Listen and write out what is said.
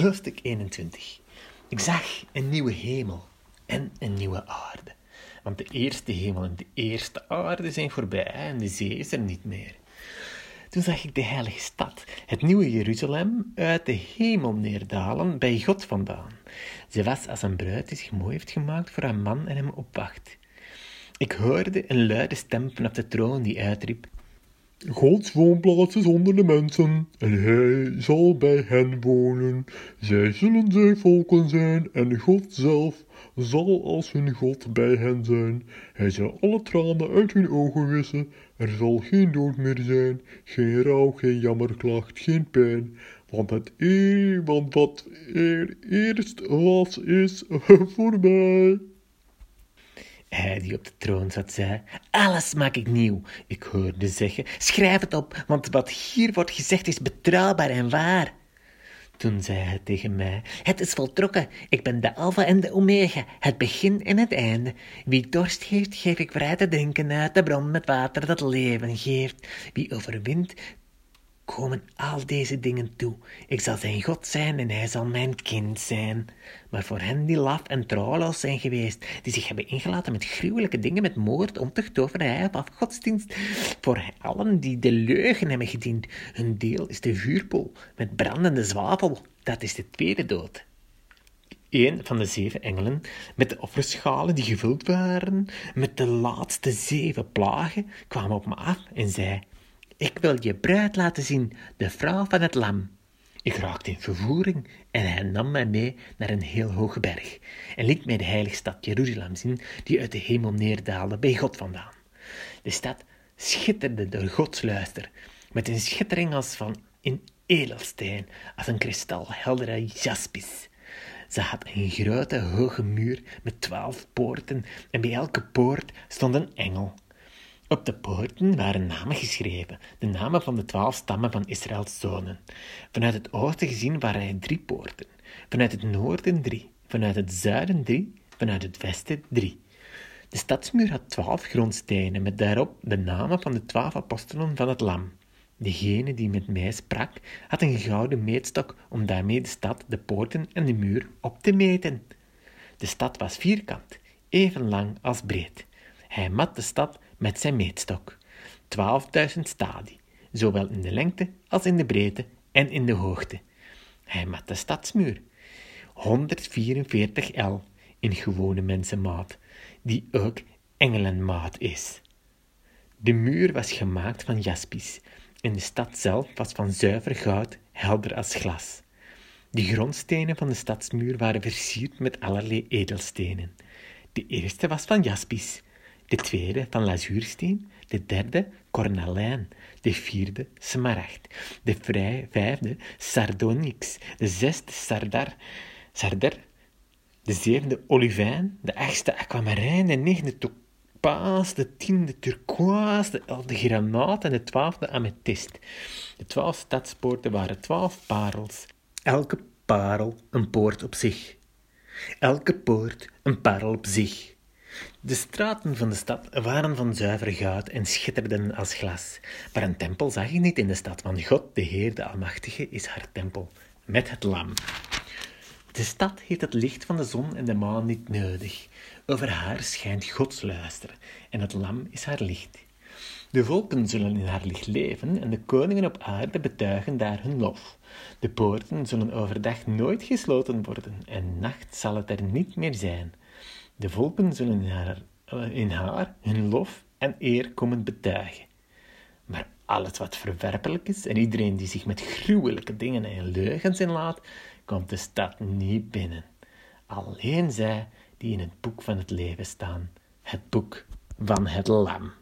Hoofdstuk 21. Ik zag een nieuwe hemel en een nieuwe aarde. Want de eerste hemel en de eerste aarde zijn voorbij en de zee is er niet meer. Toen zag ik de heilige stad, het nieuwe Jeruzalem, uit de hemel neerdalen bij God vandaan. Ze was als een bruid die zich mooi heeft gemaakt voor haar man en hem opwacht. Ik hoorde een luide stem vanaf de troon die uitriep: Gods woonplaats is onder de mensen, en hij zal bij hen wonen. Zij zullen zijn volken zijn, en God zelf zal als hun God bij hen zijn. Hij zal alle tranen uit hun ogen wissen. Er zal geen dood meer zijn, geen rouw, geen jammerklacht, geen pijn. Want het eer, want wat er eerst was, is voorbij. Hij die op de troon zat, zei: Alles maak ik nieuw. Ik hoorde zeggen: Schrijf het op, want wat hier wordt gezegd is betrouwbaar en waar. Toen zei hij tegen mij: Het is voltrokken. Ik ben de Alpha en de Omega, het begin en het einde. Wie dorst heeft, geef ik vrij te drinken uit de bron met water dat leven geeft. Wie overwint, komen al deze dingen toe. Ik zal zijn God zijn en hij zal mijn kind zijn. Maar voor hen die laf en trouwloos zijn geweest, die zich hebben ingelaten met gruwelijke dingen, met moord, ontucht, toverij of afgodsdienst, voor allen die de leugen hebben gediend, hun deel is de vuurpoel met brandende zwavel. Dat is de tweede dood. Een van de zeven engelen, met de offerschalen die gevuld waren, met de laatste zeven plagen, kwam op me af en zei: ik wil je bruid laten zien, de vrouw van het lam. Ik raakte in vervoering en hij nam mij mee naar een heel hoge berg en liet mij de heilige stad Jeruzalem zien, die uit de hemel neerdaalde bij God vandaan. De stad schitterde door Gods luister, met een schittering als van in edelsteen, als een kristalheldere jaspis. Ze had een grote hoge muur met twaalf poorten en bij elke poort stond een engel. Op de poorten waren namen geschreven, de namen van de twaalf stammen van Israëls zonen. Vanuit het oosten gezien waren er drie poorten, vanuit het noorden drie, vanuit het zuiden drie, vanuit het westen drie. De stadsmuur had twaalf grondstenen met daarop de namen van de twaalf apostelen van het Lam. Degene die met mij sprak, had een gouden meetstok om daarmee de stad, de poorten en de muur op te meten. De stad was vierkant, even lang als breed. Hij mat de stad met zijn meetstok. 12.000 stadi, zowel in de lengte als in de breedte en in de hoogte. Hij mat de stadsmuur. 144 L in gewone mensenmaat, die ook engelenmaat is. De muur was gemaakt van jaspis en de stad zelf was van zuiver goud, helder als glas. De grondstenen van de stadsmuur waren versierd met allerlei edelstenen. De eerste was van jaspis, de tweede van lazuursteen, de derde cornalijn, de vierde smaragd, de vijfde sardonyx, de zesde sardar, sardar, de zevende olivijn, de achtste aquamarijn, de negende topaas, de tiende turquoise, de elfde granaat en de twaalfde amethyst. De twaalf stadspoorten waren twaalf parels, elke parel een poort op zich. Elke poort een parel op zich. De straten van de stad waren van zuiver goud en schitterden als glas. Maar een tempel zag ik niet in de stad, want God, de Heer, de Almachtige, is haar tempel, met het lam. De stad heeft het licht van de zon en de maan niet nodig. Over haar schijnt Gods luister, en het lam is haar licht. De volken zullen in haar licht leven en de koningen op aarde betuigen daar hun lof. De poorten zullen overdag nooit gesloten worden en nacht zal het er niet meer zijn. De volken zullen in haar, eh, in haar hun lof en eer komen betuigen. Maar alles wat verwerpelijk is en iedereen die zich met gruwelijke dingen en leugens inlaat, komt de stad niet binnen. Alleen zij die in het boek van het leven staan, het boek van het lam.